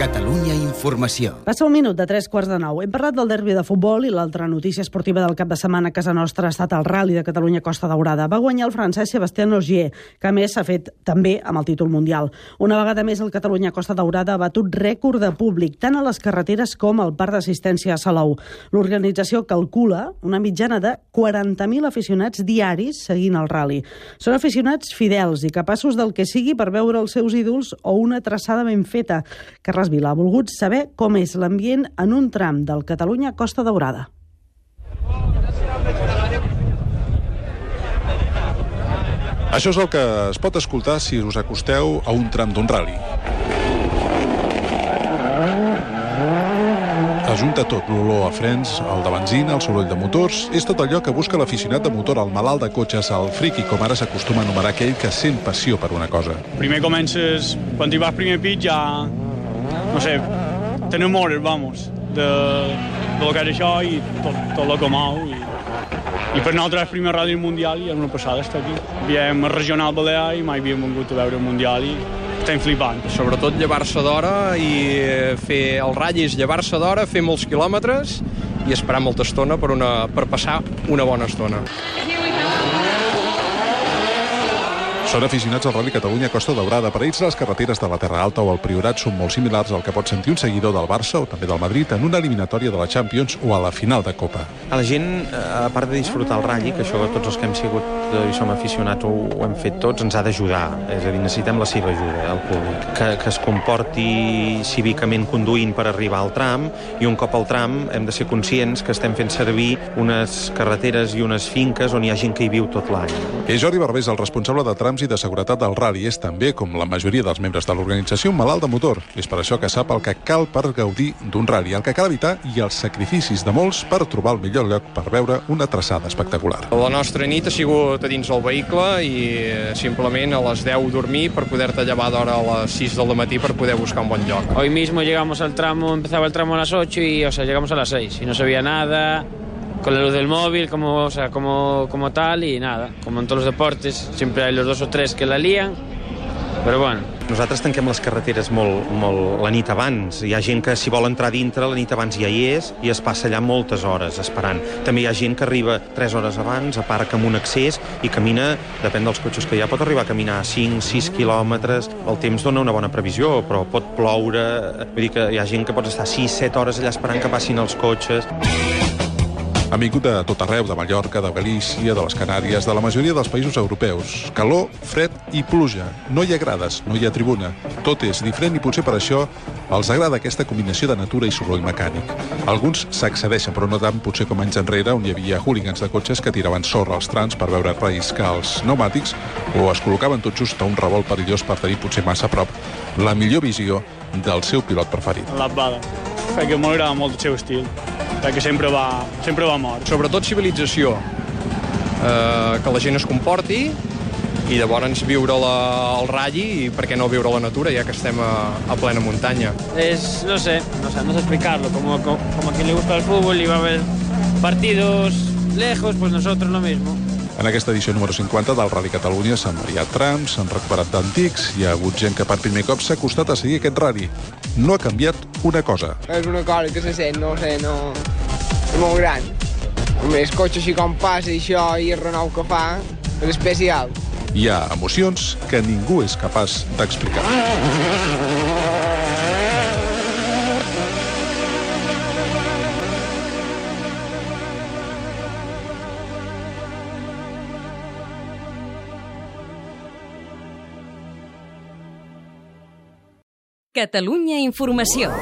Catalunya Informació. Passa un minut de tres quarts de nou. Hem parlat del derbi de futbol i l'altra notícia esportiva del cap de setmana a casa nostra ha estat el Rally de Catalunya Costa Daurada. Va guanyar el francès Sebastián Ogier, que a més s'ha fet també amb el títol mundial. Una vegada més el Catalunya Costa Daurada ha batut rècord de públic, tant a les carreteres com al parc d'assistència a Salou. L'organització calcula una mitjana de 40.000 aficionats diaris seguint el Rally. Són aficionats fidels i capaços del que sigui per veure els seus ídols o una traçada ben feta. Carles Vila ha volgut saber com és l'ambient en un tram del Catalunya Costa Daurada. Això és el que es pot escoltar si us acosteu a un tram d'un rally. Ajunta tot, l'olor a frens, el de benzina, el soroll de motors... És tot allò que busca l'aficionat de motor, el malalt de cotxes, el friki, com ara s'acostuma a anomenar aquell que sent passió per una cosa. Primer comences, quan hi vas primer pit ja, no sé, t'enamores, vamos, de, de lo que és això i tot, tot el que mou. I, I per nosaltres és primer ràdio mundial i és una passada estar aquí. Viem el regional balear i mai havíem vingut a veure el mundial i estem flipant. Sobretot llevar-se d'hora i fer el ratll és llevar-se d'hora, fer molts quilòmetres i esperar molta estona per, una, per passar una bona estona. Són aficionats al Rally Catalunya Costa Daurada. Per ells, les carreteres de la Terra Alta o el Priorat són molt similars al que pot sentir un seguidor del Barça o també del Madrid en una eliminatòria de la Champions o a la final de Copa. A la gent, a part de disfrutar el ratll, que això tots els que hem sigut eh, i som aficionats ho, ho hem fet tots, ens ha d'ajudar. És a dir, necessitem la seva ajuda, el públic. Que, que es comporti cívicament conduint per arribar al tram i un cop al tram hem de ser conscients que estem fent servir unes carreteres i unes finques on hi ha gent que hi viu tot l'any. És Jordi Barbés, el responsable de trams i de seguretat del rally. És també, com la majoria dels membres de l'organització, un malalt de motor. És per això que sap el que cal per gaudir d'un rally, el que cal evitar i els sacrificis de molts per trobar el millor lloc per veure una traçada espectacular. La nostra nit ha sigut a dins del vehicle i eh, simplement a les 10 dormir per poder-te llevar d'hora a les 6 del matí per poder buscar un bon lloc. Hoy mismo llegamos al tramo, empezaba el tramo a las 8 y, o sea, llegamos a las 6 y no se veía nada, con la luz del móvil, como, o sea, como, como tal y nada. Como en todos los deportes, siempre hay los dos o tres que la lían, però bueno. Nosaltres tanquem les carreteres molt, molt la nit abans. Hi ha gent que si vol entrar dintre la nit abans ja hi és i es passa allà moltes hores esperant. També hi ha gent que arriba 3 hores abans, aparca amb un accés i camina, depèn dels cotxes que hi ha, pot arribar a caminar 5-6 quilòmetres. El temps dona una bona previsió, però pot ploure. Vull dir que hi ha gent que pot estar 6-7 hores allà esperant que passin els cotxes. Han vingut de tot arreu, de Mallorca, de Galícia, de les Canàries, de la majoria dels països europeus. Calor, fred i pluja. No hi ha grades, no hi ha tribuna. Tot és diferent i potser per això els agrada aquesta combinació de natura i soroll mecànic. Alguns s'accedeixen, però no tant potser com anys enrere, on hi havia hooligans de cotxes que tiraven sorra als trans per veure relliscar els pneumàtics o es col·locaven tot just a un revolt perillós per tenir potser massa a prop la millor visió del seu pilot preferit. L'abbada, perquè m'agrada molt el seu estil, perquè sempre va, sempre va mort. Sobretot civilització, eh, que la gent es comporti i llavors viure la, el ratll i per què no viure la natura ja que estem a, a plena muntanya. Es, no sé, no sé, no sé explicarlo. Como, como, como a quien le gusta el fútbol y va a ver partidos lejos, pues nosotros lo mismo. En aquesta edició número 50 del Rally Catalunya s'han variat trams, s'han recuperat d'antics, hi ha hagut gent que per primer cop s'ha acostat a seguir aquest rally. No ha canviat una cosa. És una cosa que se sent, no sé, no... És molt gran. Només cotxe així com passa i això i el renou que fa és especial. Hi ha emocions que ningú és capaç d'explicar. Catalunya Informació.